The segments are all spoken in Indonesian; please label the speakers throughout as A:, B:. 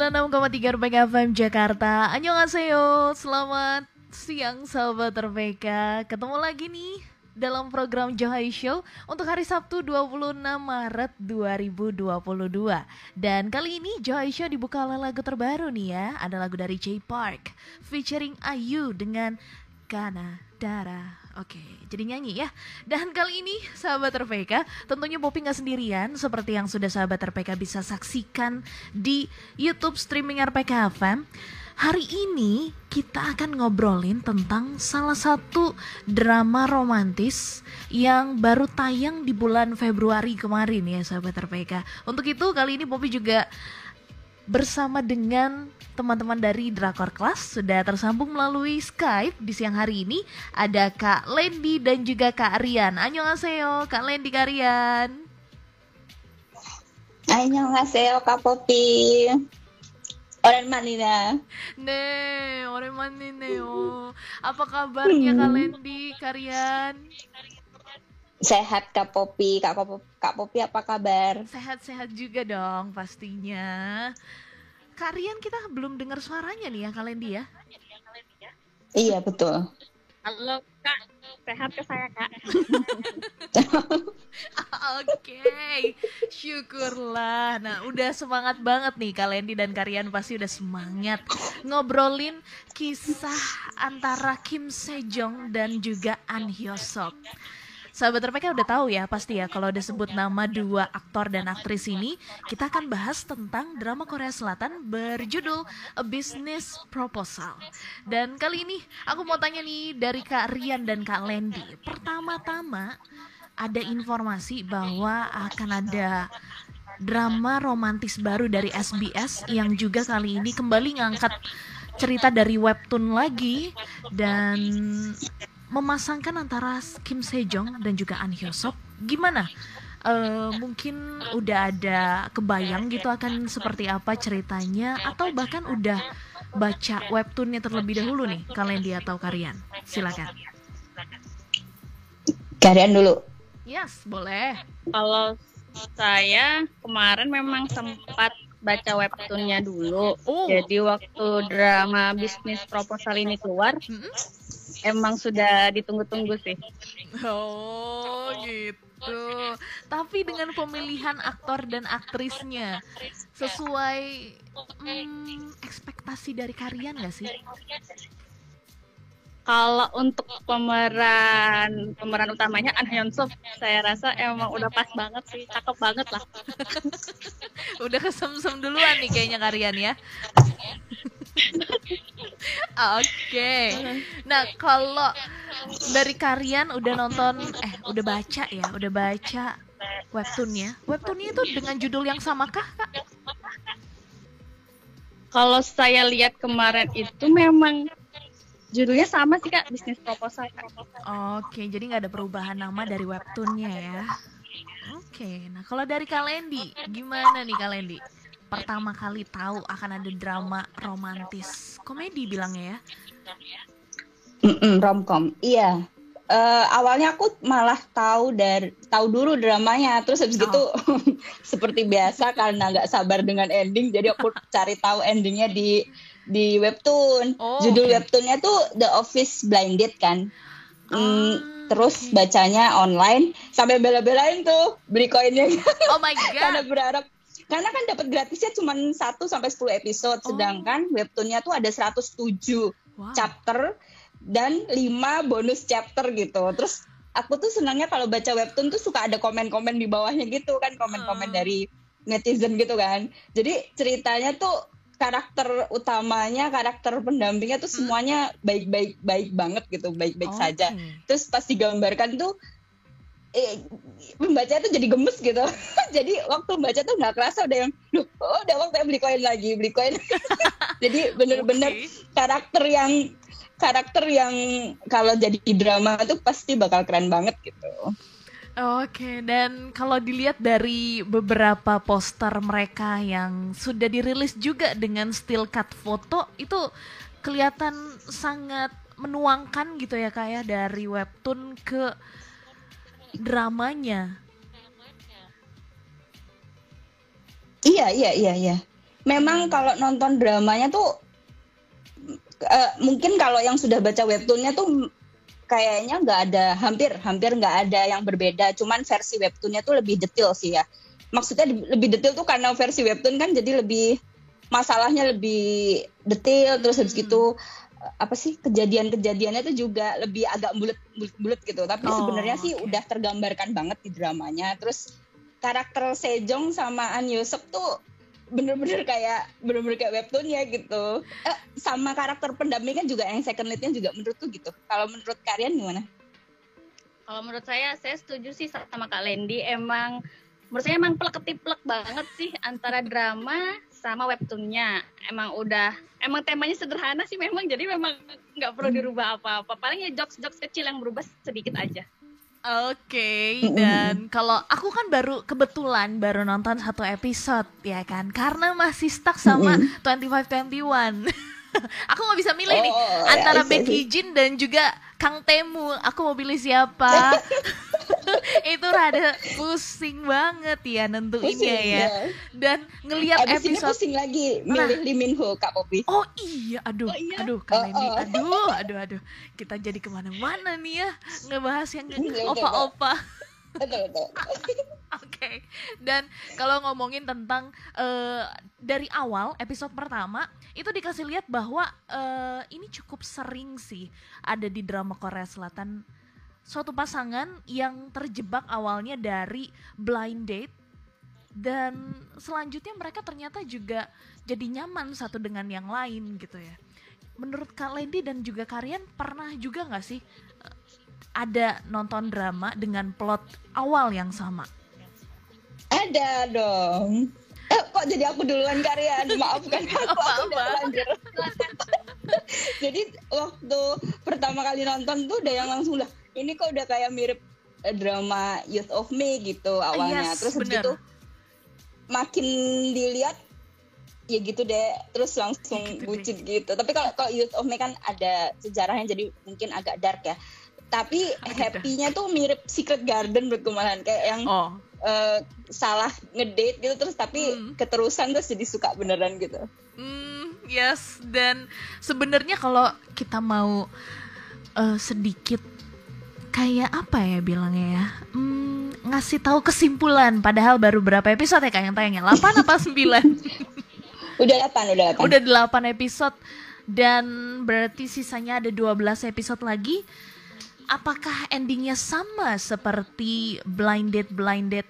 A: 96,3 RPK FM Jakarta. Annyeonghaseyo. Selamat siang sahabat RPK Ketemu lagi nih dalam program Johai Show untuk hari Sabtu 26 Maret 2022 Dan kali ini Johai Show dibuka oleh lagu terbaru nih ya. Ada lagu dari J Park featuring Ayu dengan Kana Dara Oke, jadi nyanyi ya. Dan kali ini sahabat RPK, tentunya Poppy nggak sendirian seperti yang sudah sahabat RPK bisa saksikan di YouTube streaming RPK FM. Hari ini kita akan ngobrolin tentang salah satu drama romantis yang baru tayang di bulan Februari kemarin ya sahabat RPK. Untuk itu kali ini Poppy juga bersama dengan teman-teman dari Drakor Class sudah tersambung melalui Skype di siang hari ini ada Kak Lendi dan juga Kak Rian. Annyeonghaseyo, Kak Lendi Kak Rian.
B: Annyeonghaseyo Kak Popi. Oren manina.
A: Ne, oren manine Apa kabarnya Kak Lendi, Kak Rian?
B: Sehat Kak Popi, Kak Popi, Kak Popi apa kabar?
A: Sehat-sehat juga dong pastinya. Kak Rian kita belum dengar suaranya nih ya kalian dia.
B: Iya betul.
C: Halo Kak, sehat ke saya Kak?
A: Oke, okay. syukurlah. Nah, udah semangat banget nih Kalendi dan Karian pasti udah semangat ngobrolin kisah antara Kim Sejong dan juga An Hyo Sok. Sahabat RPK udah tahu ya pasti ya kalau disebut nama dua aktor dan aktris ini, kita akan bahas tentang drama Korea Selatan berjudul A Business Proposal. Dan kali ini aku mau tanya nih dari Kak Rian dan Kak Lendi. Pertama-tama ada informasi bahwa akan ada drama romantis baru dari SBS yang juga kali ini kembali ngangkat cerita dari webtoon lagi dan memasangkan antara Kim Sejong dan juga An Hyo Sok gimana? Uh, mungkin udah ada kebayang gitu akan seperti apa ceritanya atau bahkan udah baca webtoonnya terlebih dahulu nih kalian dia atau Karian? Silakan.
B: Karian dulu.
A: Yes boleh.
C: Kalau saya kemarin memang sempat baca webtoonnya dulu. Oh. jadi waktu drama bisnis proposal ini keluar mm -hmm emang sudah ditunggu-tunggu sih.
A: Oh gitu. Tapi dengan pemilihan aktor dan aktrisnya sesuai hmm, ekspektasi dari kalian gak sih?
C: Kalau untuk pemeran pemeran utamanya An Hyun Suk, saya rasa emang udah pas banget sih, cakep banget lah.
A: udah kesem-sem duluan nih kayaknya kalian ya. Oke. Okay. Nah, kalau dari kalian udah nonton eh udah baca ya, udah baca webtoonnya. Webtoonnya itu dengan judul yang samakah, Kak?
C: Kalau saya lihat kemarin itu memang judulnya sama sih Kak, bisnis proposal.
A: Oke, jadi nggak ada perubahan nama dari webtoonnya ya. Oke, nah kalau dari Kalendi, gimana nih Kalendi? pertama kali tahu akan ada drama romantis komedi bilangnya ya
B: mm -mm, romcom iya uh, awalnya aku malah tahu dari tahu dulu dramanya terus habis oh. gitu seperti biasa karena nggak sabar dengan ending jadi aku cari tahu endingnya di di webtoon oh, judul okay. webtoonnya tuh The Office Blinded kan mm, terus okay. bacanya online sampai bela-belain tuh beli koinnya
A: oh my god
B: karena berharap karena kan dapat gratisnya cuma 1 sampai 10 episode, oh. sedangkan webtoonnya tuh ada 107 wow. chapter dan 5 bonus chapter gitu. Terus aku tuh senangnya kalau baca webtoon tuh suka ada komen-komen di bawahnya gitu kan, komen-komen uh. dari netizen gitu kan. Jadi ceritanya tuh karakter utamanya, karakter pendampingnya tuh hmm. semuanya baik-baik baik banget gitu, baik-baik okay. saja. Terus pas digambarkan tuh eh, membaca itu jadi gemes gitu. jadi waktu membaca tuh nggak kerasa udah yang, oh udah waktu beli koin lagi, beli koin. jadi bener-bener okay. karakter yang karakter yang kalau jadi drama itu pasti bakal keren banget gitu.
A: Oke, dan kalau dilihat dari beberapa poster mereka yang sudah dirilis juga dengan still cut foto itu kelihatan sangat menuangkan gitu ya kayak ya, dari webtoon ke dramanya.
B: Iya, iya, iya, iya. memang kalau nonton dramanya tuh uh, mungkin kalau yang sudah baca webtoonnya tuh kayaknya nggak ada hampir hampir nggak ada yang berbeda cuman versi webtoonnya tuh lebih detail sih ya maksudnya lebih detail tuh karena versi webtoon kan jadi lebih masalahnya lebih detail terus habis hmm. gitu apa sih kejadian-kejadiannya itu juga lebih agak bulat-bulat gitu tapi oh, sebenarnya okay. sih udah tergambarkan banget di dramanya terus karakter Sejong sama An Yusuf tuh bener-bener kayak bener-bener kayak webtoonnya gitu. Eh, sama karakter pendampingan juga yang second leadnya juga menurutku gitu. Kalau menurut kalian gimana?
C: Kalau menurut saya saya setuju sih sama Kak Lendi. Emang menurut saya emang plek ketiplek banget sih antara drama sama webtoonnya. Emang udah emang temanya sederhana sih memang. Jadi memang nggak perlu dirubah apa-apa. Paling ya jokes jokes kecil yang berubah sedikit aja
A: Oke, okay, dan kalau aku kan baru kebetulan baru nonton satu episode ya kan, karena masih stuck sama Twenty Five Twenty One. aku nggak bisa milih oh, nih antara Becky Jin dan juga Kang Temu. Aku mau pilih siapa? itu rada pusing banget ya nentuinnya ya. ya. Dan ngelihat episode ini
B: pusing lagi milih nah, Lee Min Ho Kak Popi.
A: Oh iya, aduh, oh, iya. aduh Kak oh, oh. aduh, aduh, aduh. Kita jadi ke mana-mana nih ya ngebahas yang opa-opa. Oke. Okay. Dan kalau ngomongin tentang uh, dari awal episode pertama itu dikasih lihat bahwa uh, ini cukup sering sih ada di drama Korea Selatan suatu pasangan yang terjebak awalnya dari blind date dan selanjutnya mereka ternyata juga jadi nyaman satu dengan yang lain gitu ya. Menurut Kak Lendi dan juga kalian pernah juga nggak sih eh, ada nonton drama dengan plot awal yang sama?
B: Ada dong. Eh, kok jadi aku duluan kalian? Maafkan aku, aku udah jadi waktu pertama kali nonton tuh udah yang langsung lah ini kok udah kayak mirip uh, drama Youth of Me gitu awalnya. Yes, Terus bener. gitu makin dilihat ya gitu deh terus langsung gitu bucin deh. gitu tapi kalau kalau Youth of Me kan ada sejarahnya jadi mungkin agak dark ya tapi happy-nya tuh mirip Secret Garden berkemalan kayak yang oh. uh, salah ngedate gitu terus tapi hmm. keterusan terus jadi suka beneran gitu.
A: Hmm, yes dan sebenarnya kalau kita mau uh, sedikit kayak apa ya bilangnya ya? Hmm, ngasih tahu kesimpulan padahal baru berapa episode ya kak yang tayangnya 8 apa 9
B: udah 8 udah 8
A: udah 8 episode. Dan berarti sisanya ada 12 episode lagi. Apakah endingnya sama seperti blinded blinded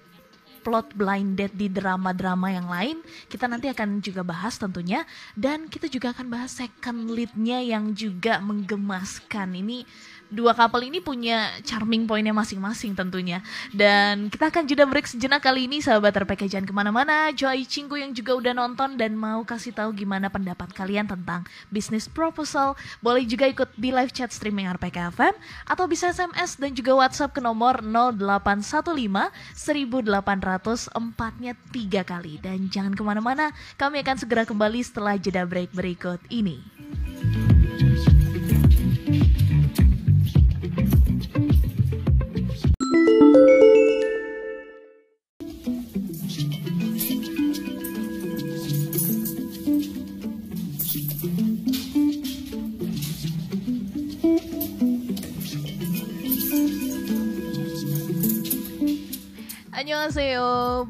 A: plot blinded di drama-drama yang lain? Kita nanti akan juga bahas tentunya. Dan kita juga akan bahas second leadnya yang juga menggemaskan. Ini dua couple ini punya charming pointnya masing-masing tentunya. Dan kita akan jeda break sejenak kali ini sahabat RPK jangan ke mana-mana. Joy Cinggu yang juga udah nonton dan mau kasih tahu gimana pendapat kalian tentang bisnis proposal. Boleh juga ikut di live chat streaming RPK FM atau bisa SMS dan juga WhatsApp ke nomor 0815 1800 empatnya tiga kali. Dan jangan ke mana-mana, kami akan segera kembali setelah jeda break berikut ini.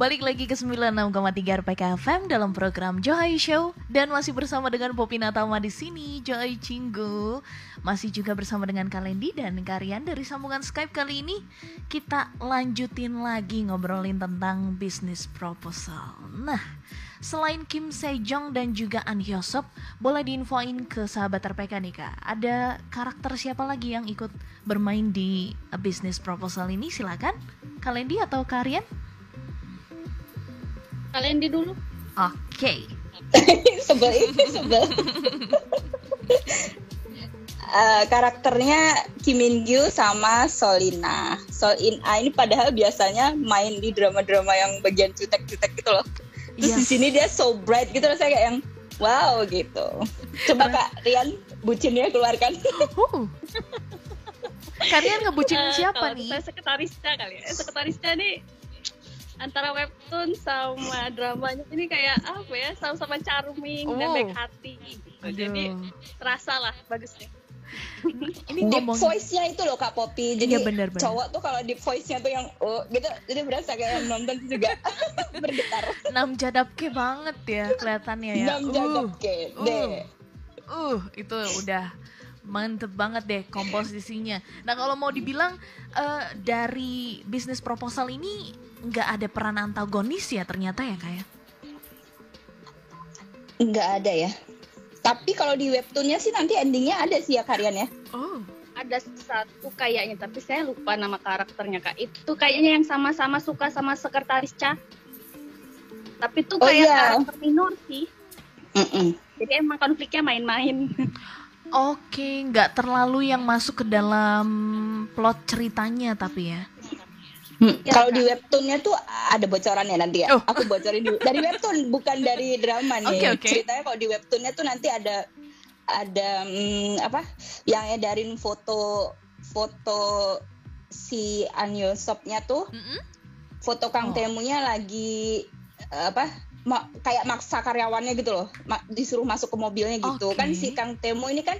A: Balik lagi ke 96,3 RPK FM dalam program Johai Show dan masih bersama dengan Popi Natama di sini, Johai Cinggu. Masih juga bersama dengan Kalendi dan Karian dari sambungan Skype kali ini. Kita lanjutin lagi ngobrolin tentang bisnis proposal. Nah, selain Kim Sejong dan juga An Hyosop, boleh diinfoin ke sahabat RPK nih Kak. Ada karakter siapa lagi yang ikut bermain di bisnis proposal ini? Silakan. Kalendi atau Karian?
C: Kalendi dulu.
A: Oke. Okay.
B: sebel ini sebel. uh, karakternya Kim Min Gyu sama Solina. Solin A ini padahal biasanya main di drama-drama yang bagian cutek-cutek gitu loh. Terus yes. di sini dia so bright gitu rasanya kayak yang wow gitu. Coba Kak Rian bucinnya keluarkan. Uh.
A: Kalian ngebucin uh, siapa nih?
C: Saya sekretarisnya kali ya. Sekretarisnya nih antara webtoon sama dramanya ini kayak apa ya sama-sama charming oh. dan baik hati gitu. jadi terasa lah bagusnya
B: ini deep ngomong... voice-nya itu loh Kak Poppy. Jadi ya, bener, bener. cowok tuh kalau deep voice-nya tuh yang oh gitu jadi berasa kayak nonton juga bergetar.
A: Nam jadapke banget ya kelihatannya ya.
B: Nam jadapke. Uh, deh.
A: Uh, uh, itu udah mantep banget deh komposisinya. Nah kalau mau dibilang uh, dari bisnis proposal ini nggak ada peran antagonis ya ternyata ya kayak?
B: Ya? Nggak ada ya. Tapi kalau di webtoonnya sih nanti endingnya ada sih ya Karian ya.
C: Oh. Ada satu kayaknya, tapi saya lupa nama karakternya kak. Itu kayaknya yang sama-sama suka sama sekretaris Cha. Tapi itu oh, kayak iya. karakter minor sih. Mm -mm. Jadi emang konfliknya main-main.
A: Oke, nggak terlalu yang masuk ke dalam plot ceritanya tapi ya.
B: Hmm. Ya, Kalau di webtoonnya tuh ada bocorannya nanti ya. Oh. Aku bocorin dulu. Dari webtoon bukan dari drama nih. Okay, okay. Ceritanya kalau di webtoonnya tuh nanti ada ada hmm, apa? Yang edarin foto foto si Anyosopnya tuh. Mm -hmm. Foto Kang oh. Temunya lagi apa? Ma kayak maksa karyawannya gitu loh. Ma disuruh masuk ke mobilnya gitu. Okay. Kan si Kang Temu ini kan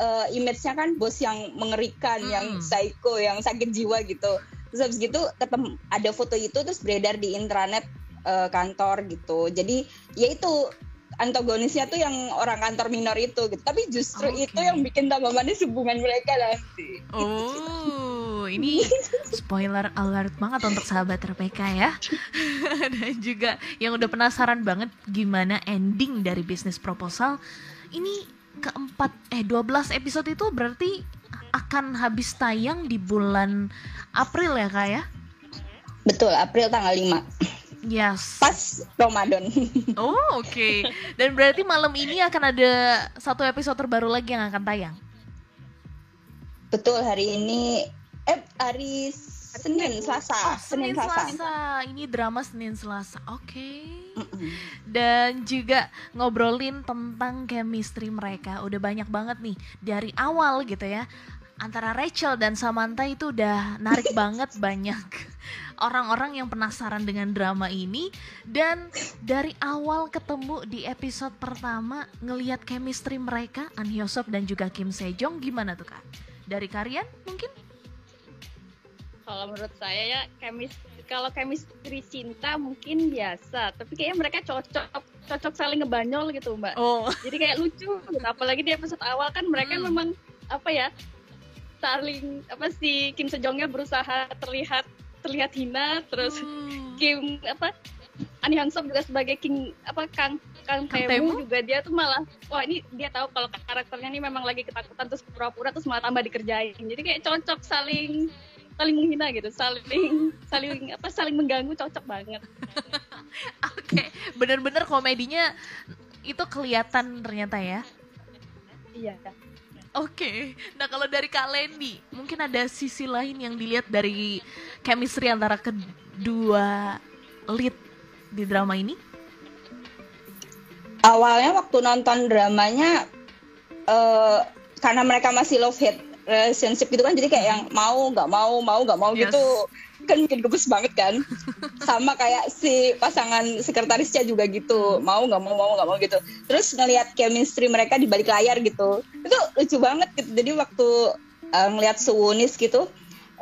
B: uh, image-nya kan bos yang mengerikan, mm. yang psycho, yang sakit jiwa gitu terus habis gitu ketemu ada foto itu terus beredar di intranet uh, kantor gitu jadi ya itu antagonisnya tuh yang orang kantor minor itu gitu tapi justru okay. itu yang bikin tambah manis hubungan mereka nanti
A: oh ini spoiler alert banget untuk sahabat RPK ya dan juga yang udah penasaran banget gimana ending dari bisnis proposal ini keempat eh 12 episode itu berarti akan habis tayang di bulan April ya kak ya?
B: Betul, April tanggal 5.
A: Yes.
B: Pas Ramadan.
A: Oh, oke. Okay. Dan berarti malam ini akan ada satu episode terbaru lagi yang akan tayang.
B: Betul, hari ini eh hari Senin Selasa.
A: Oh, Senin, Senin Selasa. Selasa. Ini drama Senin Selasa. Oke. Okay. Dan juga ngobrolin tentang chemistry mereka. Udah banyak banget nih dari awal gitu ya antara Rachel dan Samantha itu udah narik banget banyak orang-orang yang penasaran dengan drama ini dan dari awal ketemu di episode pertama ngelihat chemistry mereka An Hyosop dan juga Kim Sejong gimana tuh kak? Dari kalian mungkin?
C: Kalau menurut saya ya chemistry kalau chemistry cinta mungkin biasa tapi kayaknya mereka cocok cocok saling ngebanyol gitu mbak. Oh. Jadi kayak lucu gitu. Apalagi di episode awal kan mereka hmm. memang apa ya saling apa sih Kim Sejongnya berusaha terlihat terlihat hina terus hmm. Kim apa Ani Hansop juga sebagai King apa Kang Kang, Kang Temu, juga dia tuh malah wah ini dia tahu kalau karakternya ini memang lagi ketakutan terus pura-pura terus malah tambah dikerjain jadi kayak cocok saling saling menghina gitu saling saling apa saling mengganggu cocok banget
A: oke okay. bener-bener komedinya itu kelihatan ternyata ya
C: iya
A: Oke, okay. nah kalau dari Kak Lendi, mungkin ada sisi lain yang dilihat dari chemistry antara kedua lead di drama ini?
B: Awalnya waktu nonton dramanya, uh, karena mereka masih love hate relationship gitu kan, jadi kayak yang mau nggak mau mau nggak mau yes. gitu kan bikin gemes banget kan sama kayak si pasangan sekretarisnya juga gitu mau nggak mau mau nggak mau gitu terus ngelihat chemistry mereka di balik layar gitu itu lucu banget gitu jadi waktu uh, ngelihat Suwunis gitu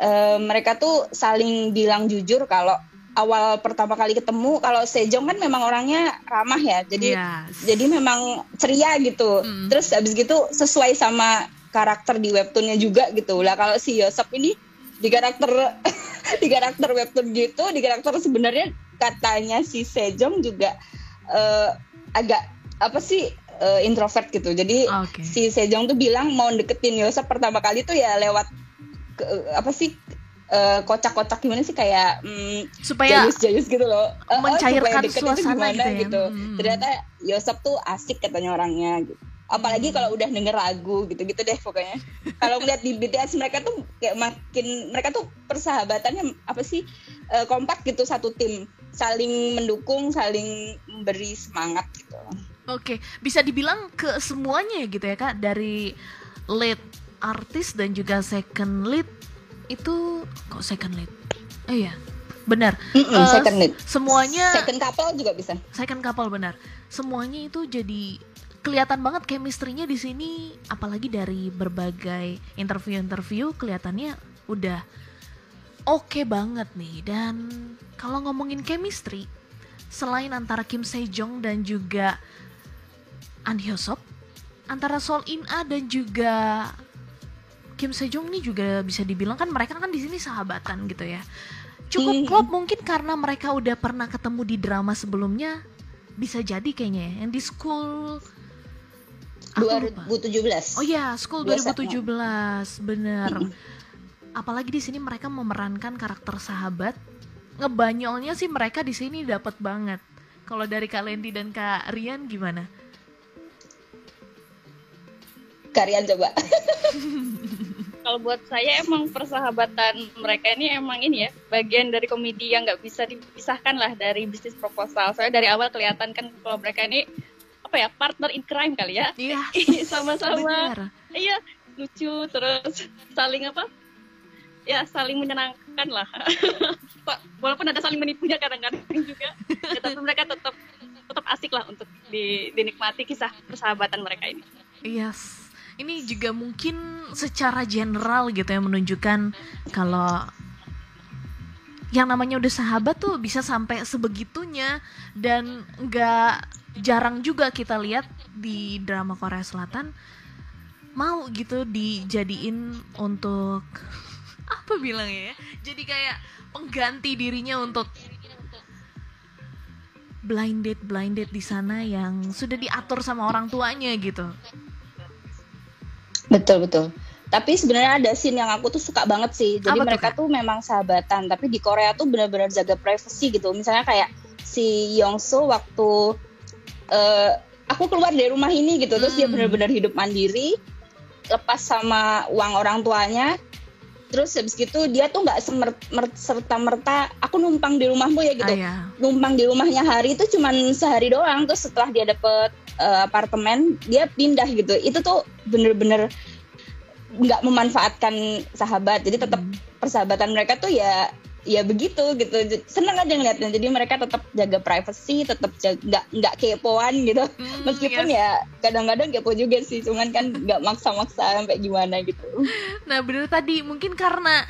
B: uh, mereka tuh saling bilang jujur kalau awal pertama kali ketemu kalau Sejong kan memang orangnya ramah ya jadi yes. jadi memang ceria gitu mm. terus habis gitu sesuai sama karakter di webtoonnya juga gitu lah kalau si Yosep ini di karakter di karakter webtoon gitu di karakter sebenarnya katanya si Sejong juga uh, agak apa sih uh, introvert gitu jadi okay. si Sejong tuh bilang mau deketin Yosef pertama kali tuh ya lewat ke, apa sih uh, kocak-kocak gimana sih kayak mm,
A: supaya
B: jayus-jayus gitu loh
A: uh, mencairkan oh, suasana gitu, ya? gitu.
B: Hmm. ternyata Yosef tuh asik katanya orangnya gitu apalagi kalau udah denger lagu gitu-gitu deh pokoknya. Kalau ngeliat di BTS mereka tuh kayak makin mereka tuh persahabatannya apa sih uh, kompak gitu satu tim. Saling mendukung saling memberi semangat gitu.
A: Oke bisa dibilang ke semuanya gitu ya kak? Dari lead artis dan juga second lead itu kok second lead? Oh iya benar.
B: Mm -mm, uh, second lead.
A: semuanya
B: second couple juga bisa.
A: Second couple benar. Semuanya itu jadi kelihatan banget chemistry-nya di sini apalagi dari berbagai interview-interview kelihatannya udah oke okay banget nih dan kalau ngomongin chemistry selain antara Kim Sejong dan juga An Hyosop antara Sol In A dan juga Kim Sejong ini juga bisa dibilang kan mereka kan di sini sahabatan gitu ya. Cukup hmm. klop mungkin karena mereka udah pernah ketemu di drama sebelumnya. Bisa jadi kayaknya ya, yang di school
B: 2017.
A: Oh iya, school 2017, bener. Hmm. Apalagi di sini mereka memerankan karakter sahabat. Ngebanyolnya sih mereka di sini dapat banget. Kalau dari Kak Lendi dan Kak Rian gimana?
B: Kalian coba.
C: kalau buat saya emang persahabatan mereka ini emang ini ya bagian dari komedi yang nggak bisa dipisahkan lah dari bisnis proposal. Soalnya dari awal kelihatan kan kalau mereka ini apa ya partner in crime kali ya.
A: Iya.
C: Sama-sama. Iya lucu terus saling apa? Ya saling menyenangkan lah. Walaupun ada saling menipunya kadang-kadang juga, ya, tapi mereka tetap tetap asik lah untuk di, dinikmati kisah persahabatan mereka ini.
A: Yes ini juga mungkin secara general gitu ya menunjukkan kalau yang namanya udah sahabat tuh bisa sampai sebegitunya dan nggak jarang juga kita lihat di drama Korea Selatan mau gitu dijadiin untuk apa bilangnya ya jadi kayak pengganti dirinya untuk blind date blind date di sana yang sudah diatur sama orang tuanya gitu
B: Betul betul. Tapi sebenarnya ada scene yang aku tuh suka banget sih. Jadi Apa mereka tuh, tuh memang sahabatan, tapi di Korea tuh benar-benar jaga privacy gitu. Misalnya kayak si Yongsu waktu uh, aku keluar dari rumah ini gitu, terus dia hmm. benar-benar hidup mandiri, lepas sama uang orang tuanya. Terus habis gitu dia tuh nggak serta merta aku numpang di rumahmu ya gitu. Ah, iya. Numpang di rumahnya hari itu cuma sehari doang. Terus setelah dia dapet uh, apartemen dia pindah gitu itu tuh bener-bener nggak memanfaatkan sahabat jadi tetap hmm. persahabatan mereka tuh ya ya begitu gitu. Seneng aja ngeliatnya. Jadi mereka tetap jaga privacy tetap nggak nggak kepoan gitu. Hmm, meskipun yes. ya kadang-kadang kepo juga sih cuman kan nggak maksa-maksa sampai gimana gitu.
A: Nah bener tadi mungkin karena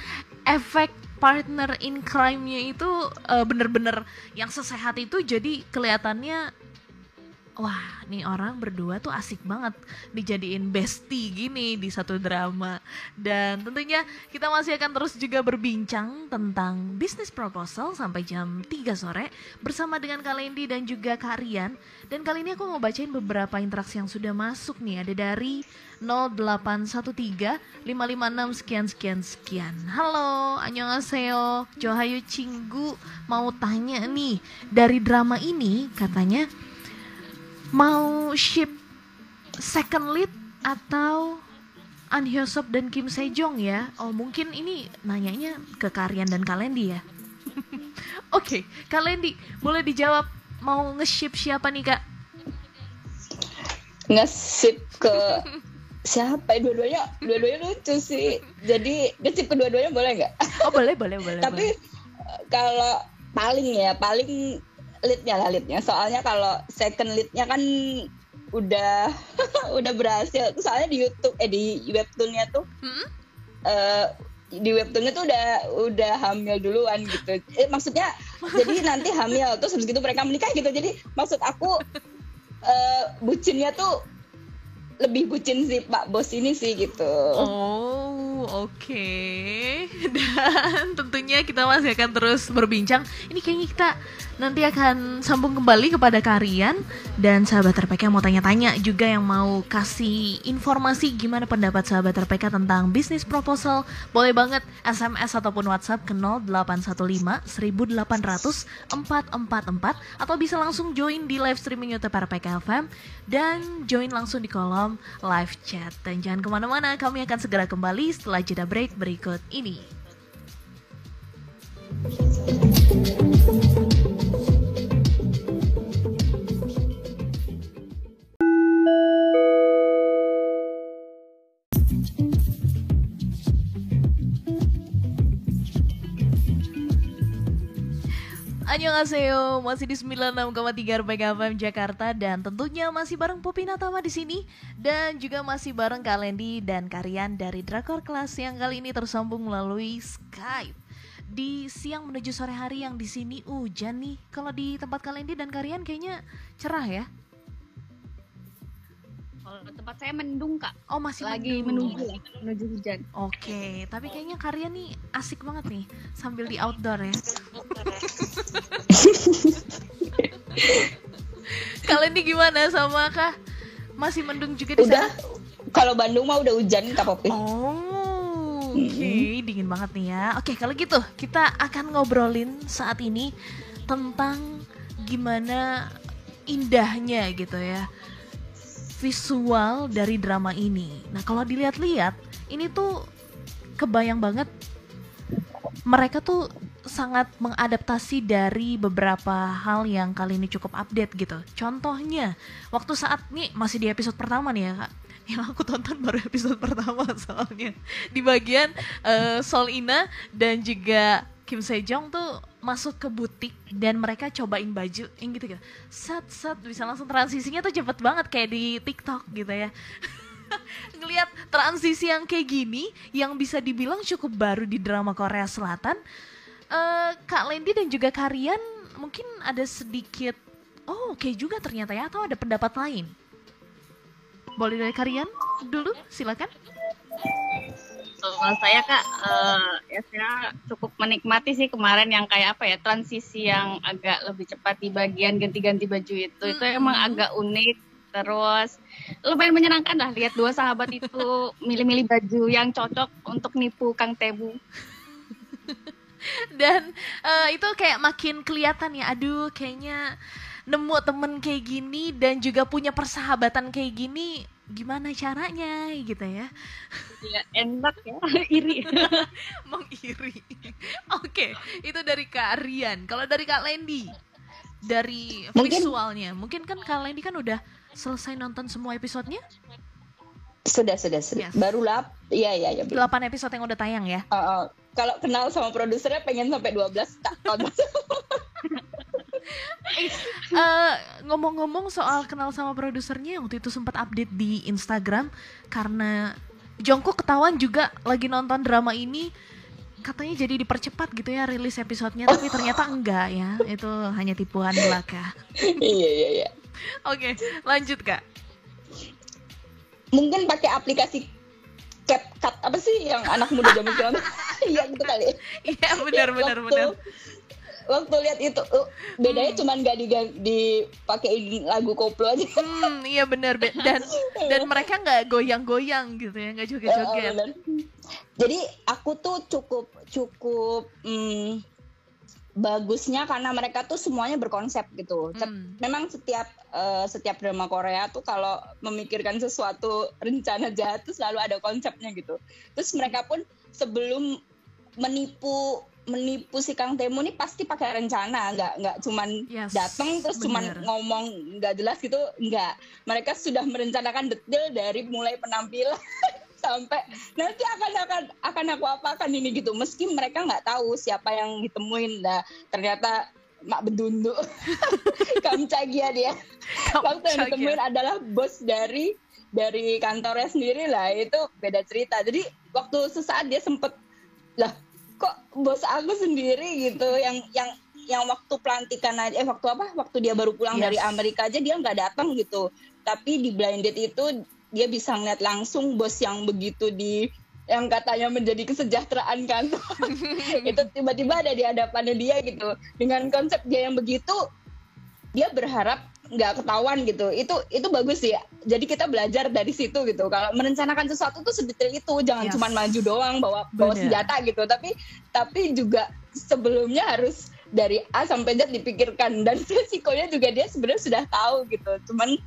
A: efek partner in crime-nya itu uh, bener-bener yang sesehat itu jadi kelihatannya wah nih orang berdua tuh asik banget dijadiin bestie gini di satu drama. Dan tentunya kita masih akan terus juga berbincang tentang bisnis proposal sampai jam 3 sore bersama dengan Kak Lendi dan juga Kak Rian. Dan kali ini aku mau bacain beberapa interaksi yang sudah masuk nih ada dari 0813 556 sekian sekian sekian. Halo annyeonghaseyo. Johayu Cinggu mau tanya nih dari drama ini katanya mau ship second lead atau An Hyosop dan Kim Sejong ya. Oh mungkin ini nanyanya ke Karian dan Kalendi ya. Oke, okay, Kalendi boleh dijawab mau nge-ship siapa nih kak?
B: Nge-ship ke siapa? Dua-duanya, dua-duanya lucu sih. Jadi nge-ship kedua-duanya boleh nggak?
A: Oh boleh, boleh, boleh.
B: Tapi kalau paling ya, paling leadnya lah leadnya. Soalnya kalau second leadnya kan udah udah berhasil. Soalnya di YouTube eh di webtoonnya tuh hmm? uh, di webtoonnya tuh udah udah hamil duluan gitu. Eh, maksudnya jadi nanti hamil terus habis gitu mereka menikah gitu. Jadi maksud aku uh, bucinnya tuh lebih bucin sih Pak Bos ini sih gitu.
A: Oh, oke. Okay. Dan tentunya kita masih akan terus berbincang. Ini kayaknya kita nanti akan sambung kembali kepada Karian dan sahabat RPK yang mau tanya-tanya juga yang mau kasih informasi gimana pendapat sahabat RPK tentang bisnis proposal. Boleh banget SMS ataupun WhatsApp ke 0815 1800 444 atau bisa langsung join di live streaming YouTube RPK FM dan join langsung di kolom live chat. Dan jangan ke mana-mana, kami akan segera kembali setelah jeda break berikut ini. Annyeonghaseyo, masih di 96,3 RPK FM Jakarta dan tentunya masih bareng Popi Natama di sini dan juga masih bareng Kalendi dan Karian dari Drakor Class yang kali ini tersambung melalui Skype. Di siang menuju sore hari yang di sini hujan nih. Kalau di tempat Kalendi dan Karian kayaknya cerah ya.
C: Kalau tempat saya mendung kak.
A: Oh masih
C: lagi
A: mendung.
C: menunggu ya, menuju hujan.
A: Oke, okay. tapi kayaknya Karian nih asik banget nih sambil di outdoor ya. Kalian nih gimana sama kah? Masih mendung juga di
B: udah, sana? Kalau Bandung mah udah hujan Kak Popi.
A: Oh, oke, okay. dingin banget nih ya. Oke, okay, kalau gitu kita akan ngobrolin saat ini tentang gimana indahnya gitu ya visual dari drama ini. Nah, kalau dilihat-lihat, ini tuh kebayang banget mereka tuh sangat mengadaptasi dari beberapa hal yang kali ini cukup update gitu. Contohnya, waktu saat nih masih di episode pertama nih ya kak, yang aku tonton baru episode pertama soalnya di bagian uh, Sol dan juga Kim Sejong tuh masuk ke butik dan mereka cobain baju yang gitu gitu set set bisa langsung transisinya tuh cepet banget kayak di TikTok gitu ya. Ngelihat transisi yang kayak gini yang bisa dibilang cukup baru di drama Korea Selatan uh, Kak Lendi dan juga Karian mungkin ada sedikit oh oke okay juga ternyata ya atau ada pendapat lain? Boleh dari Karian dulu silakan
C: kalau saya kak uh, ya saya cukup menikmati sih kemarin yang kayak apa ya transisi yang agak lebih cepat di bagian ganti-ganti baju itu. Itu emang agak unik terus lumayan menyenangkan lah lihat dua sahabat itu milih-milih baju yang cocok untuk nipu Kang Tebu.
A: Dan uh, itu kayak makin kelihatan ya aduh kayaknya nemu temen kayak gini dan juga punya persahabatan kayak gini gimana caranya gitu ya.
C: Ya enak ya iri.
A: Mengiri. Oke okay, itu dari kak Rian. Kalau dari kak Lendi dari mungkin, visualnya. Mungkin kan kak Lendi kan udah selesai nonton semua episodenya?
B: Sudah sudah sudah. Yes. baru lap iya iya ya
A: delapan episode yang udah tayang ya?
B: Uh, uh, kalau kenal sama produsernya pengen sampai 12 tak
A: uh, ngomong-ngomong soal kenal sama produsernya waktu itu sempat update di Instagram karena Jongkook ketahuan juga lagi nonton drama ini katanya jadi dipercepat gitu ya rilis episodenya tapi ternyata enggak ya. Itu hanya tipuan belaka.
B: Iya iya iya.
A: Oke lanjut kak.
B: Mungkin pakai aplikasi CapCut apa sih yang anak muda zaman sekarang? Iya gitu kali
A: iya benar benar benar
B: waktu lihat itu bedanya hmm. cuma nggak di dipakein lagu koplo aja
A: hmm, iya benar be dan dan mereka nggak goyang-goyang gitu ya nggak joget-joget uh,
B: jadi aku tuh cukup cukup hmm, bagusnya karena mereka tuh semuanya berkonsep gitu. Hmm. Memang setiap uh, setiap drama Korea tuh kalau memikirkan sesuatu rencana jahat tuh selalu ada konsepnya gitu. Terus mereka pun sebelum menipu menipu si Kang Temu nih pasti pakai rencana, nggak nggak cuman yes, datang terus bener. cuman ngomong nggak jelas gitu, nggak. Mereka sudah merencanakan detail dari mulai penampilan sampai nanti akan akan akan aku apakan ini gitu. Meski mereka nggak tahu siapa yang ditemuin, lah ternyata mak bedundu Kamcagia dia. Waktu yang ditemuin adalah bos dari dari kantornya sendiri lah itu beda cerita. Jadi waktu sesaat dia sempet lah kok bos aku sendiri gitu yang yang yang waktu pelantikan aja eh waktu apa? Waktu dia baru pulang yes. dari Amerika aja dia nggak datang gitu. Tapi di blinded itu dia bisa ngeliat langsung bos yang begitu di yang katanya menjadi kesejahteraan kan. Itu tiba-tiba ada di hadapannya dia gitu. Dengan konsep dia yang begitu dia berharap nggak ketahuan gitu. Itu itu bagus sih. Jadi kita belajar dari situ gitu. Kalau merencanakan sesuatu tuh sedetail itu. Jangan yes. cuma maju doang bawa bawa Bener. senjata gitu. Tapi tapi juga sebelumnya harus dari A sampai Z dipikirkan. Dan resikonya juga dia sebenarnya sudah tahu gitu. Cuman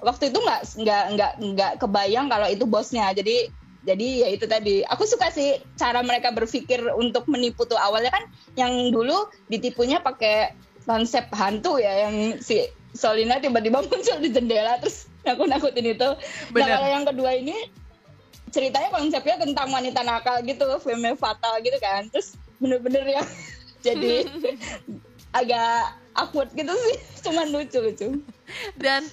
B: waktu itu nggak nggak nggak nggak kebayang kalau itu bosnya. Jadi jadi ya itu tadi. Aku suka sih cara mereka berpikir untuk menipu tuh. Awalnya kan yang dulu ditipunya pakai konsep hantu ya yang si Solina tiba-tiba muncul di jendela terus nakut-nakutin itu. Nah, Bener. Nah kalau yang kedua ini ceritanya konsepnya tentang wanita nakal gitu, femme fatal gitu kan. Terus bener-bener ya jadi agak awkward gitu sih cuman lucu lucu
A: dan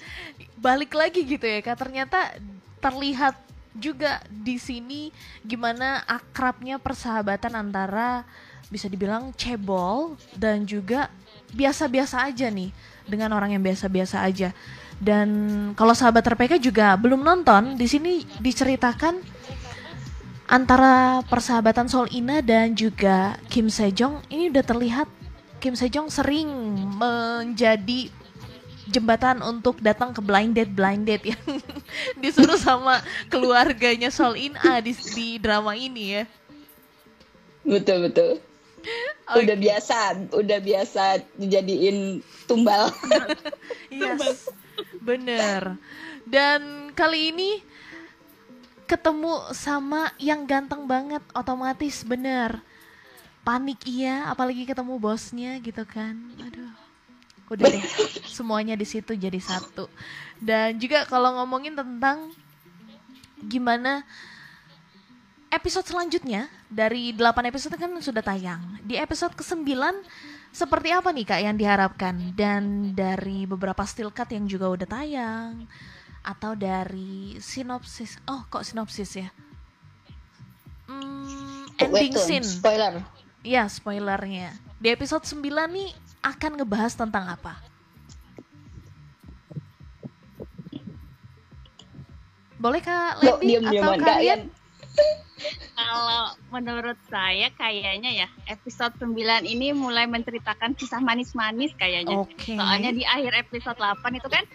A: balik lagi gitu ya kak ternyata terlihat juga di sini gimana akrabnya persahabatan antara bisa dibilang cebol dan juga biasa-biasa aja nih dengan orang yang biasa-biasa aja. Dan kalau sahabat RPK juga belum nonton, di sini diceritakan antara persahabatan Sol Ina dan juga Kim Sejong ini udah terlihat Kim Sejong sering menjadi jembatan untuk datang ke blind date blind date yang disuruh sama keluarganya Sol In A di, di drama ini ya.
B: Betul betul. Okay. Udah biasa, udah biasa dijadiin tumbal.
A: yes, bener. Dan kali ini ketemu sama yang ganteng banget, otomatis bener. Panik iya, apalagi ketemu bosnya gitu kan. Aduh udah deh semuanya di situ jadi satu dan juga kalau ngomongin tentang gimana episode selanjutnya dari 8 episode kan sudah tayang. Di episode ke-9 seperti apa nih kak yang diharapkan? Dan dari beberapa still cut yang juga udah tayang atau dari sinopsis? Oh kok sinopsis ya? Hmm, ending scene.
B: spoiler.
A: Iya spoilernya. Di episode 9 nih akan ngebahas tentang apa? Boleh Kak Lendi atau kalian?
C: Kalau menurut saya kayaknya ya episode 9 ini mulai menceritakan kisah manis-manis kayaknya. Okay. Soalnya di akhir episode 8 itu kan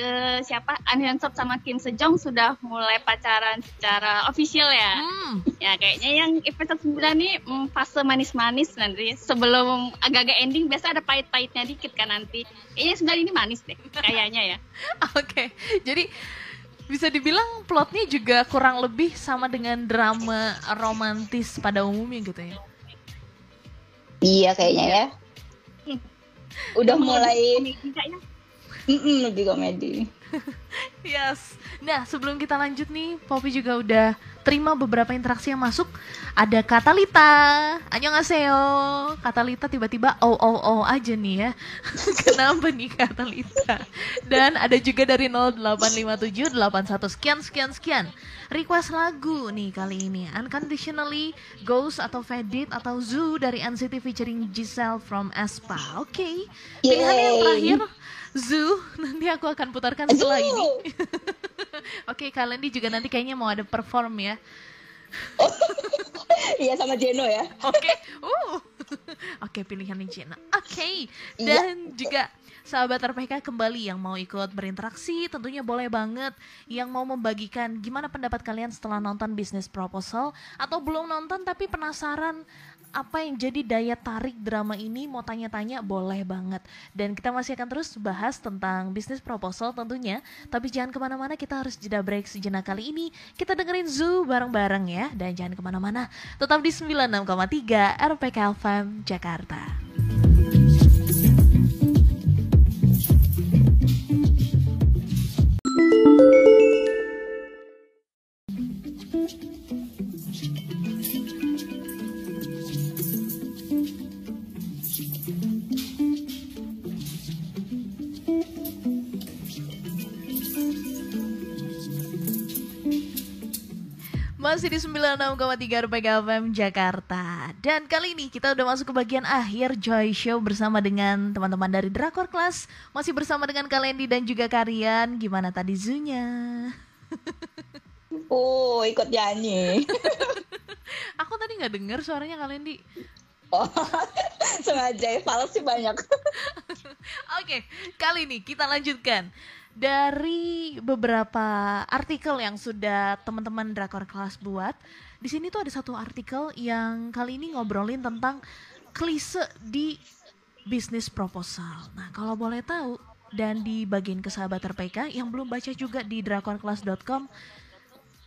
C: uh, siapa An Hyun Sop sama Kim Sejong sudah mulai pacaran secara official ya. Hmm. Ya kayaknya yang episode 9 ini mm, fase manis-manis nanti sebelum agak-agak ending biasa ada pahit-pahitnya dikit kan nanti. Kayaknya 9 ini manis deh kayaknya ya.
A: Oke. Okay. Jadi bisa dibilang plotnya juga kurang lebih sama dengan drama romantis pada umumnya gitu ya.
B: Iya kayaknya ya. Udah mulai Mm -mm, lebih komedi.
A: yes. Nah, sebelum kita lanjut nih, Poppy juga udah terima beberapa interaksi yang masuk. Ada Katalita, annyeonghaseyo. Katalita tiba-tiba oh oh oh aja nih ya. Kenapa nih Katalita? Dan ada juga dari 0857 81 sekian sekian sekian. Request lagu nih kali ini. Unconditionally, Ghost atau Fadit atau Zoo dari NCT featuring Giselle from Espa. Oke. Okay. Pilihan yang terakhir Zoo nanti aku akan putarkan setelah Zoo. ini. Oke, okay, kalian di juga nanti kayaknya mau ada perform ya.
B: iya sama Jeno ya.
A: Oke. Okay. Uh. Oke, okay, pilihan Jeno. Oke. Okay. Iya. Dan iya. juga sahabat RPK kembali yang mau ikut berinteraksi tentunya boleh banget yang mau membagikan gimana pendapat kalian setelah nonton bisnis proposal atau belum nonton tapi penasaran apa yang jadi daya tarik drama ini? Mau tanya-tanya boleh banget. Dan kita masih akan terus bahas tentang bisnis proposal tentunya. Tapi jangan ke mana-mana kita harus jeda break sejenak kali ini. Kita dengerin Zoo bareng-bareng ya. Dan jangan ke mana-mana tetap di 96,3 RPK FM Jakarta. Masih di 96,3 RPK FM Jakarta. Dan kali ini kita udah masuk ke bagian akhir Joy Show bersama dengan teman-teman dari Drakor Class Masih bersama dengan Kalendi dan juga Karian Gimana tadi Zunya?
B: Oh ikut nyanyi.
A: Aku tadi nggak dengar suaranya Kalendi
B: Oh, sengaja fals sih banyak.
A: Oke, kali ini kita lanjutkan dari beberapa artikel yang sudah teman-teman Drakor kelas buat, di sini tuh ada satu artikel yang kali ini ngobrolin tentang klise di bisnis proposal. Nah, kalau boleh tahu dan di bagian kesahabat RPK yang belum baca juga di drakorclass.com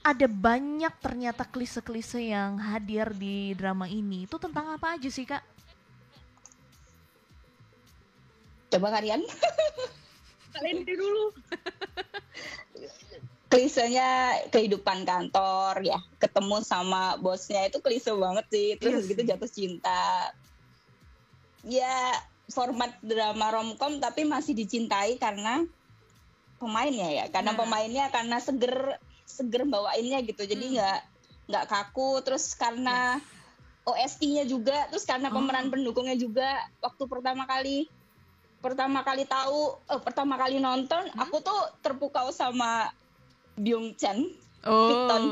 A: ada banyak ternyata klise-klise yang hadir di drama ini. Itu tentang apa aja sih, Kak?
B: Coba kalian.
C: kalian dulu
B: klisenya kehidupan kantor ya ketemu sama bosnya itu klise banget sih terus yes. gitu jatuh cinta ya format drama romcom tapi masih dicintai karena pemainnya ya karena nah. pemainnya karena seger seger bawainnya gitu jadi hmm. nggak hmm. nggak kaku terus karena yes. OST-nya juga terus karena oh. pemeran pendukungnya juga waktu pertama kali pertama kali tahu eh, pertama kali nonton hmm? aku tuh terpukau sama Byung Chan oh. Victon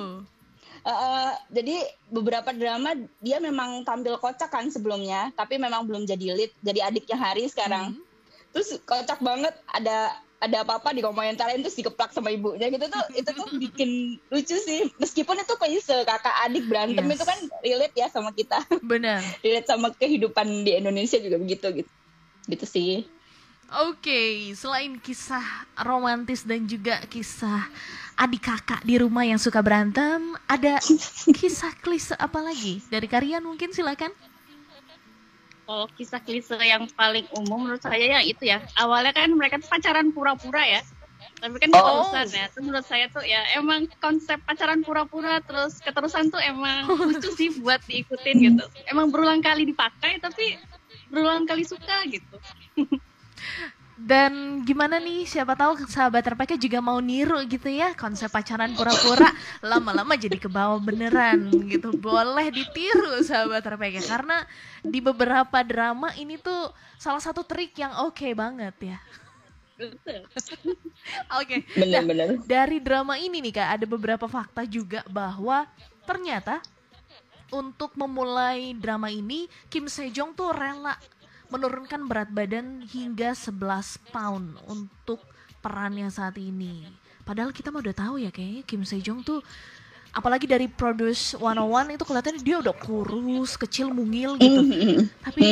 B: uh, jadi beberapa drama dia memang tampil kocak kan sebelumnya tapi memang belum jadi lead jadi adiknya Hari sekarang hmm. terus kocak banget ada ada apa-apa di komentarin terus dikeplak sama ibunya gitu tuh itu tuh bikin lucu sih meskipun itu klise kakak adik berantem yes. itu kan relate ya sama kita
A: benar
B: relate sama kehidupan di Indonesia juga begitu gitu gitu sih
A: Oke, okay, selain kisah romantis dan juga kisah adik kakak di rumah yang suka berantem, ada kisah klise apa lagi dari kalian mungkin silakan.
C: Kalau kisah klise yang paling umum menurut saya ya itu ya. Awalnya kan mereka tuh pacaran pura-pura ya. Tapi kan keterusan oh. ya. Terus menurut saya tuh ya emang konsep pacaran pura-pura terus keterusan tuh emang lucu sih buat diikutin gitu. Emang berulang kali dipakai tapi berulang kali suka gitu.
A: Dan gimana nih, siapa tahu sahabat RPK juga mau niru gitu ya konsep pacaran pura-pura lama-lama jadi ke bawah beneran gitu. Boleh ditiru sahabat RPK karena di beberapa drama ini tuh salah satu trik yang oke okay banget ya. Oke. okay. Nah, dari drama ini nih Kak, ada beberapa fakta juga bahwa ternyata untuk memulai drama ini Kim Sejong tuh rela menurunkan berat badan hingga 11 pound untuk perannya saat ini. Padahal kita mah udah tahu ya kayaknya Kim Sejong tuh apalagi dari Produce 101 itu kelihatannya dia udah kurus, kecil, mungil gitu. Tapi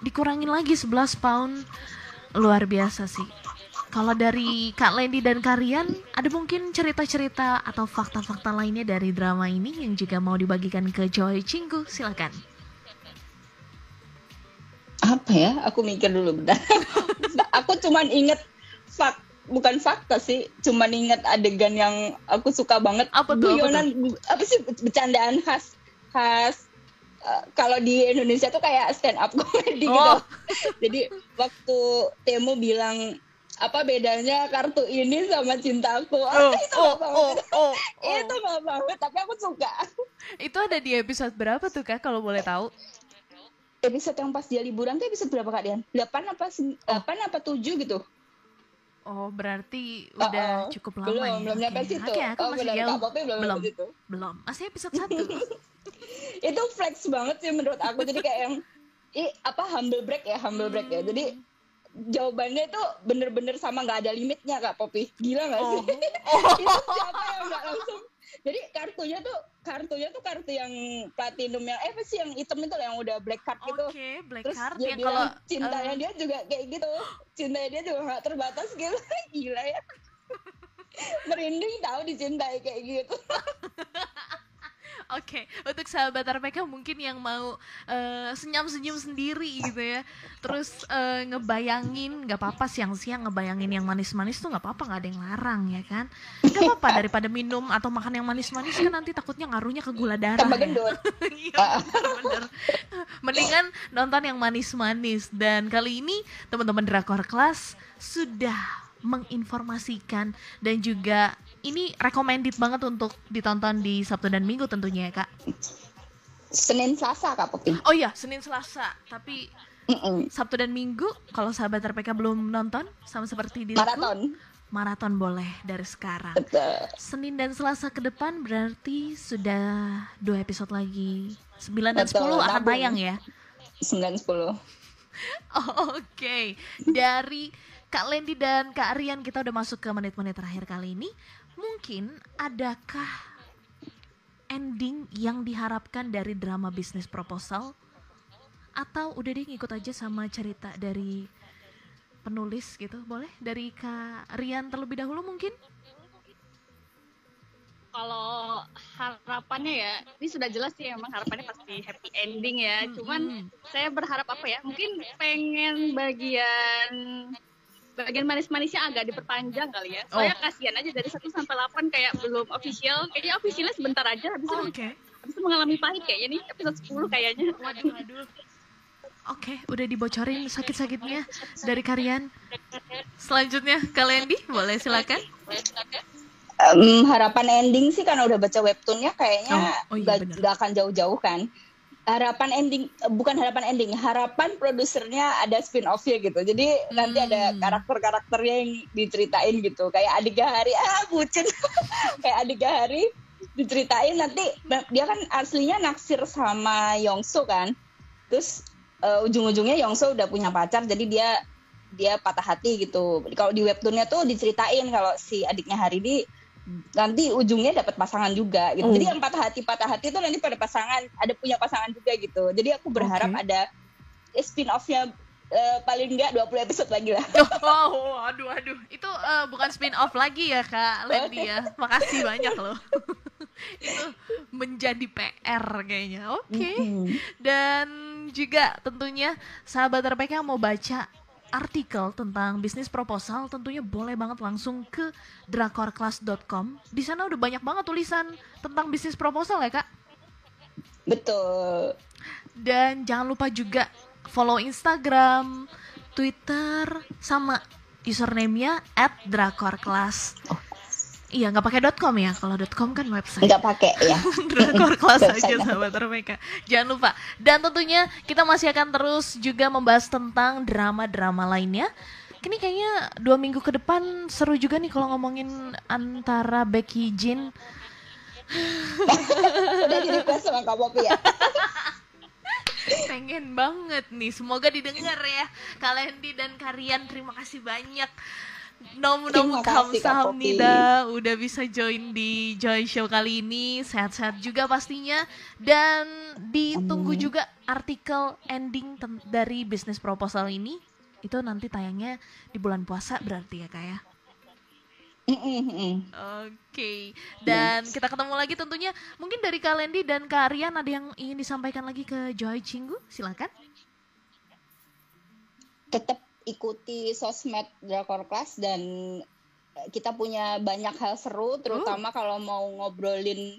A: dikurangin lagi 11 pound luar biasa sih. Kalau dari Kak Lendi dan Karian, ada mungkin cerita-cerita atau fakta-fakta lainnya dari drama ini yang juga mau dibagikan ke Joy Cinggu? Silakan
B: apa ya? Aku mikir dulu bentar. Aku cuman inget fak bukan fakta sih cuman inget adegan yang aku suka banget.
A: Apa tuh guyonan
B: apa, apa sih bercandaan khas khas uh, kalau di Indonesia tuh kayak stand up comedy gitu. oh. gitu jadi waktu Temu bilang apa bedanya kartu ini sama cintaku oh, itu oh, banget oh, oh, oh. itu banget tapi aku suka.
A: Itu ada di episode berapa tuh kak kalau boleh tahu
B: episode yang pas dia liburan tuh episode berapa kak Dian? 8 apa 8 oh. apa 7 gitu?
A: Oh, berarti udah uh, uh, cukup lama
B: belum,
A: ya?
B: Belum nyampe situ.
A: Oke, okay, aku oh, masih benar, jauh.
B: belum, belum, situ.
A: belum. Masih episode 1.
B: itu flex banget sih menurut aku. Jadi kayak yang i apa humble break ya, humble break ya. Jadi jawabannya itu bener-bener sama nggak ada limitnya kak Popi. Gila nggak sih? Oh. oh. itu siapa yang nggak langsung jadi kartunya tuh kartunya tuh kartu yang platinum yang eh apa sih yang hitam itu yang udah black card gitu.
A: Oke, okay, black
B: Terus
A: card
B: dia yang kalau cintanya uh, dia juga kayak gitu. Cintanya dia juga gak terbatas gitu. Gila ya. Merinding tahu dicintai kayak gitu.
A: Oke, okay. untuk sahabat RPK mungkin yang mau uh, senyum-senyum sendiri gitu ya, terus uh, ngebayangin nggak apa-apa siang-siang ngebayangin yang manis-manis tuh nggak apa-apa nggak ada yang larang ya kan? Nggak apa-apa daripada minum atau makan yang manis-manis kan nanti takutnya ngaruhnya ke gula darah.
B: Tambah gendut.
A: Iya benar Mendingan nonton yang manis-manis dan kali ini teman-teman drakor kelas sudah menginformasikan dan juga ini recommended banget untuk ditonton di Sabtu dan Minggu tentunya ya kak.
B: Senin Selasa kak Popi.
A: Oh iya Senin Selasa tapi Mm-mm. Sabtu dan Minggu kalau sahabat RPK belum nonton sama seperti di
B: maraton
A: maraton boleh dari sekarang.
B: Betul.
A: Senin dan Selasa ke depan berarti sudah dua episode lagi. 9 dan Betul, 10 akan tayang ya.
B: 9 10.
A: Oh, Oke, okay. dari Kak Lendi dan Kak Rian kita udah masuk ke menit-menit terakhir kali ini. Mungkin adakah ending yang diharapkan dari drama bisnis proposal? Atau udah deh ngikut aja sama cerita dari penulis gitu? Boleh dari Kak Rian terlebih dahulu mungkin?
C: kalau harapannya ya ini sudah jelas sih emang harapannya pasti happy ending ya hmm, cuman hmm. saya berharap apa ya mungkin pengen bagian bagian manis-manisnya agak diperpanjang kali ya. Soalnya oh. kasihan aja dari 1 sampai 8 kayak belum official. Kayaknya officialnya sebentar aja habis oh, itu okay. habis itu mengalami pahit kayaknya nih episode 10 kayaknya. Waduh waduh.
A: Oke, okay, udah dibocorin sakit-sakitnya dari Karian. Selanjutnya, kalian di boleh silakan.
B: Um, harapan ending sih karena udah baca webtoonnya kayaknya oh, oh iya, gak, gak akan jauh-jauh kan harapan ending bukan harapan ending harapan produsernya ada spin offnya gitu jadi hmm. nanti ada hmm. karakter karakternya yang diceritain gitu kayak adik Gahari ah bucin kayak adik Gahari diceritain nanti dia kan aslinya naksir sama Yongso kan terus uh, ujung-ujungnya Yongso udah punya pacar jadi dia dia patah hati gitu kalau di webtoonnya tuh diceritain kalau si adiknya Hari ini nanti ujungnya dapat pasangan juga gitu. Mm. Jadi yang patah hati patah hati itu nanti pada pasangan ada punya pasangan juga gitu. Jadi aku berharap okay. ada spin offnya uh, paling enggak 20 episode lagi lah.
A: Oh, oh aduh aduh. Itu uh, bukan spin off lagi ya Kak Lendi ya. Makasih banyak loh. itu menjadi PR kayaknya. Oke. Okay. Mm -hmm. Dan juga tentunya sahabat RPK mau baca artikel tentang bisnis proposal tentunya boleh banget langsung ke drakorclass.com. Di sana udah banyak banget tulisan tentang bisnis proposal ya, Kak?
B: Betul.
A: Dan jangan lupa juga follow Instagram, Twitter, sama username-nya at drakorclass. Iya nggak pakai .com ya kalau .com kan website.
B: Nggak pakai ya.
A: Drakor kelas aja sahabat mereka. Jangan lupa. Dan tentunya kita masih akan terus juga membahas tentang drama-drama lainnya. Ini kayaknya dua minggu ke depan seru juga nih kalau ngomongin antara Becky Jin.
B: Udah di request sama Kak Popi ya.
A: Pengen banget nih. Semoga didengar ya. Kalendi dan Karian terima kasih banyak Nomu-nomu kamsahamnida udah bisa join di Joy Show kali ini. Sehat-sehat juga pastinya. Dan ditunggu Amin. juga artikel ending dari bisnis proposal ini. Itu nanti tayangnya di bulan puasa berarti ya kak ya? Oke, okay. dan yes. kita ketemu lagi tentunya mungkin dari Kalendi dan Kak Aryan ada yang ingin disampaikan lagi ke Joy Cinggu, silakan.
B: Tetap ikuti sosmed Drakor Class dan kita punya banyak hal seru terutama oh. kalau mau ngobrolin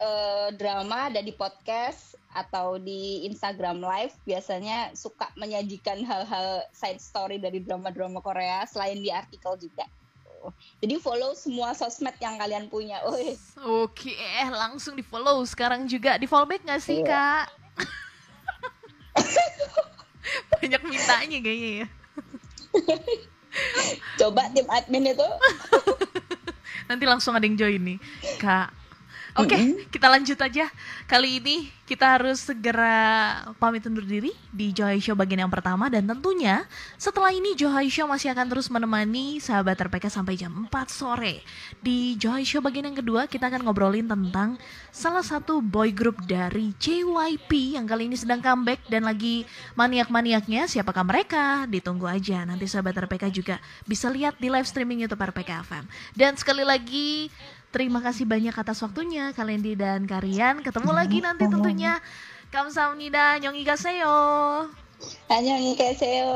B: uh, drama ada di podcast atau di Instagram live biasanya suka menyajikan hal-hal side story dari drama-drama Korea selain di artikel juga. Jadi follow semua sosmed yang kalian punya.
A: Oke, okay, langsung di follow sekarang juga. Di follow back nggak sih yeah. kak? Banyak mintanya kayaknya ya.
B: Coba tim admin itu.
A: Nanti langsung ada yang join nih. Kak, Oke, okay, mm -hmm. kita lanjut aja. Kali ini kita harus segera pamit undur diri di Joy Show bagian yang pertama dan tentunya setelah ini Joy Show masih akan terus menemani sahabat RPK sampai jam 4 sore. Di Joy Show bagian yang kedua kita akan ngobrolin tentang salah satu boy group dari JYP yang kali ini sedang comeback dan lagi maniak-maniaknya. Siapakah mereka? Ditunggu aja. Nanti sahabat RPK juga bisa lihat di live streaming YouTube RPK FM. Dan sekali lagi Terima kasih banyak atas waktunya Kalendi dan Karian. Ketemu lagi nanti tentunya. Kamsahamnida, nyongi kaseo.
B: Annyeonghi kaseo.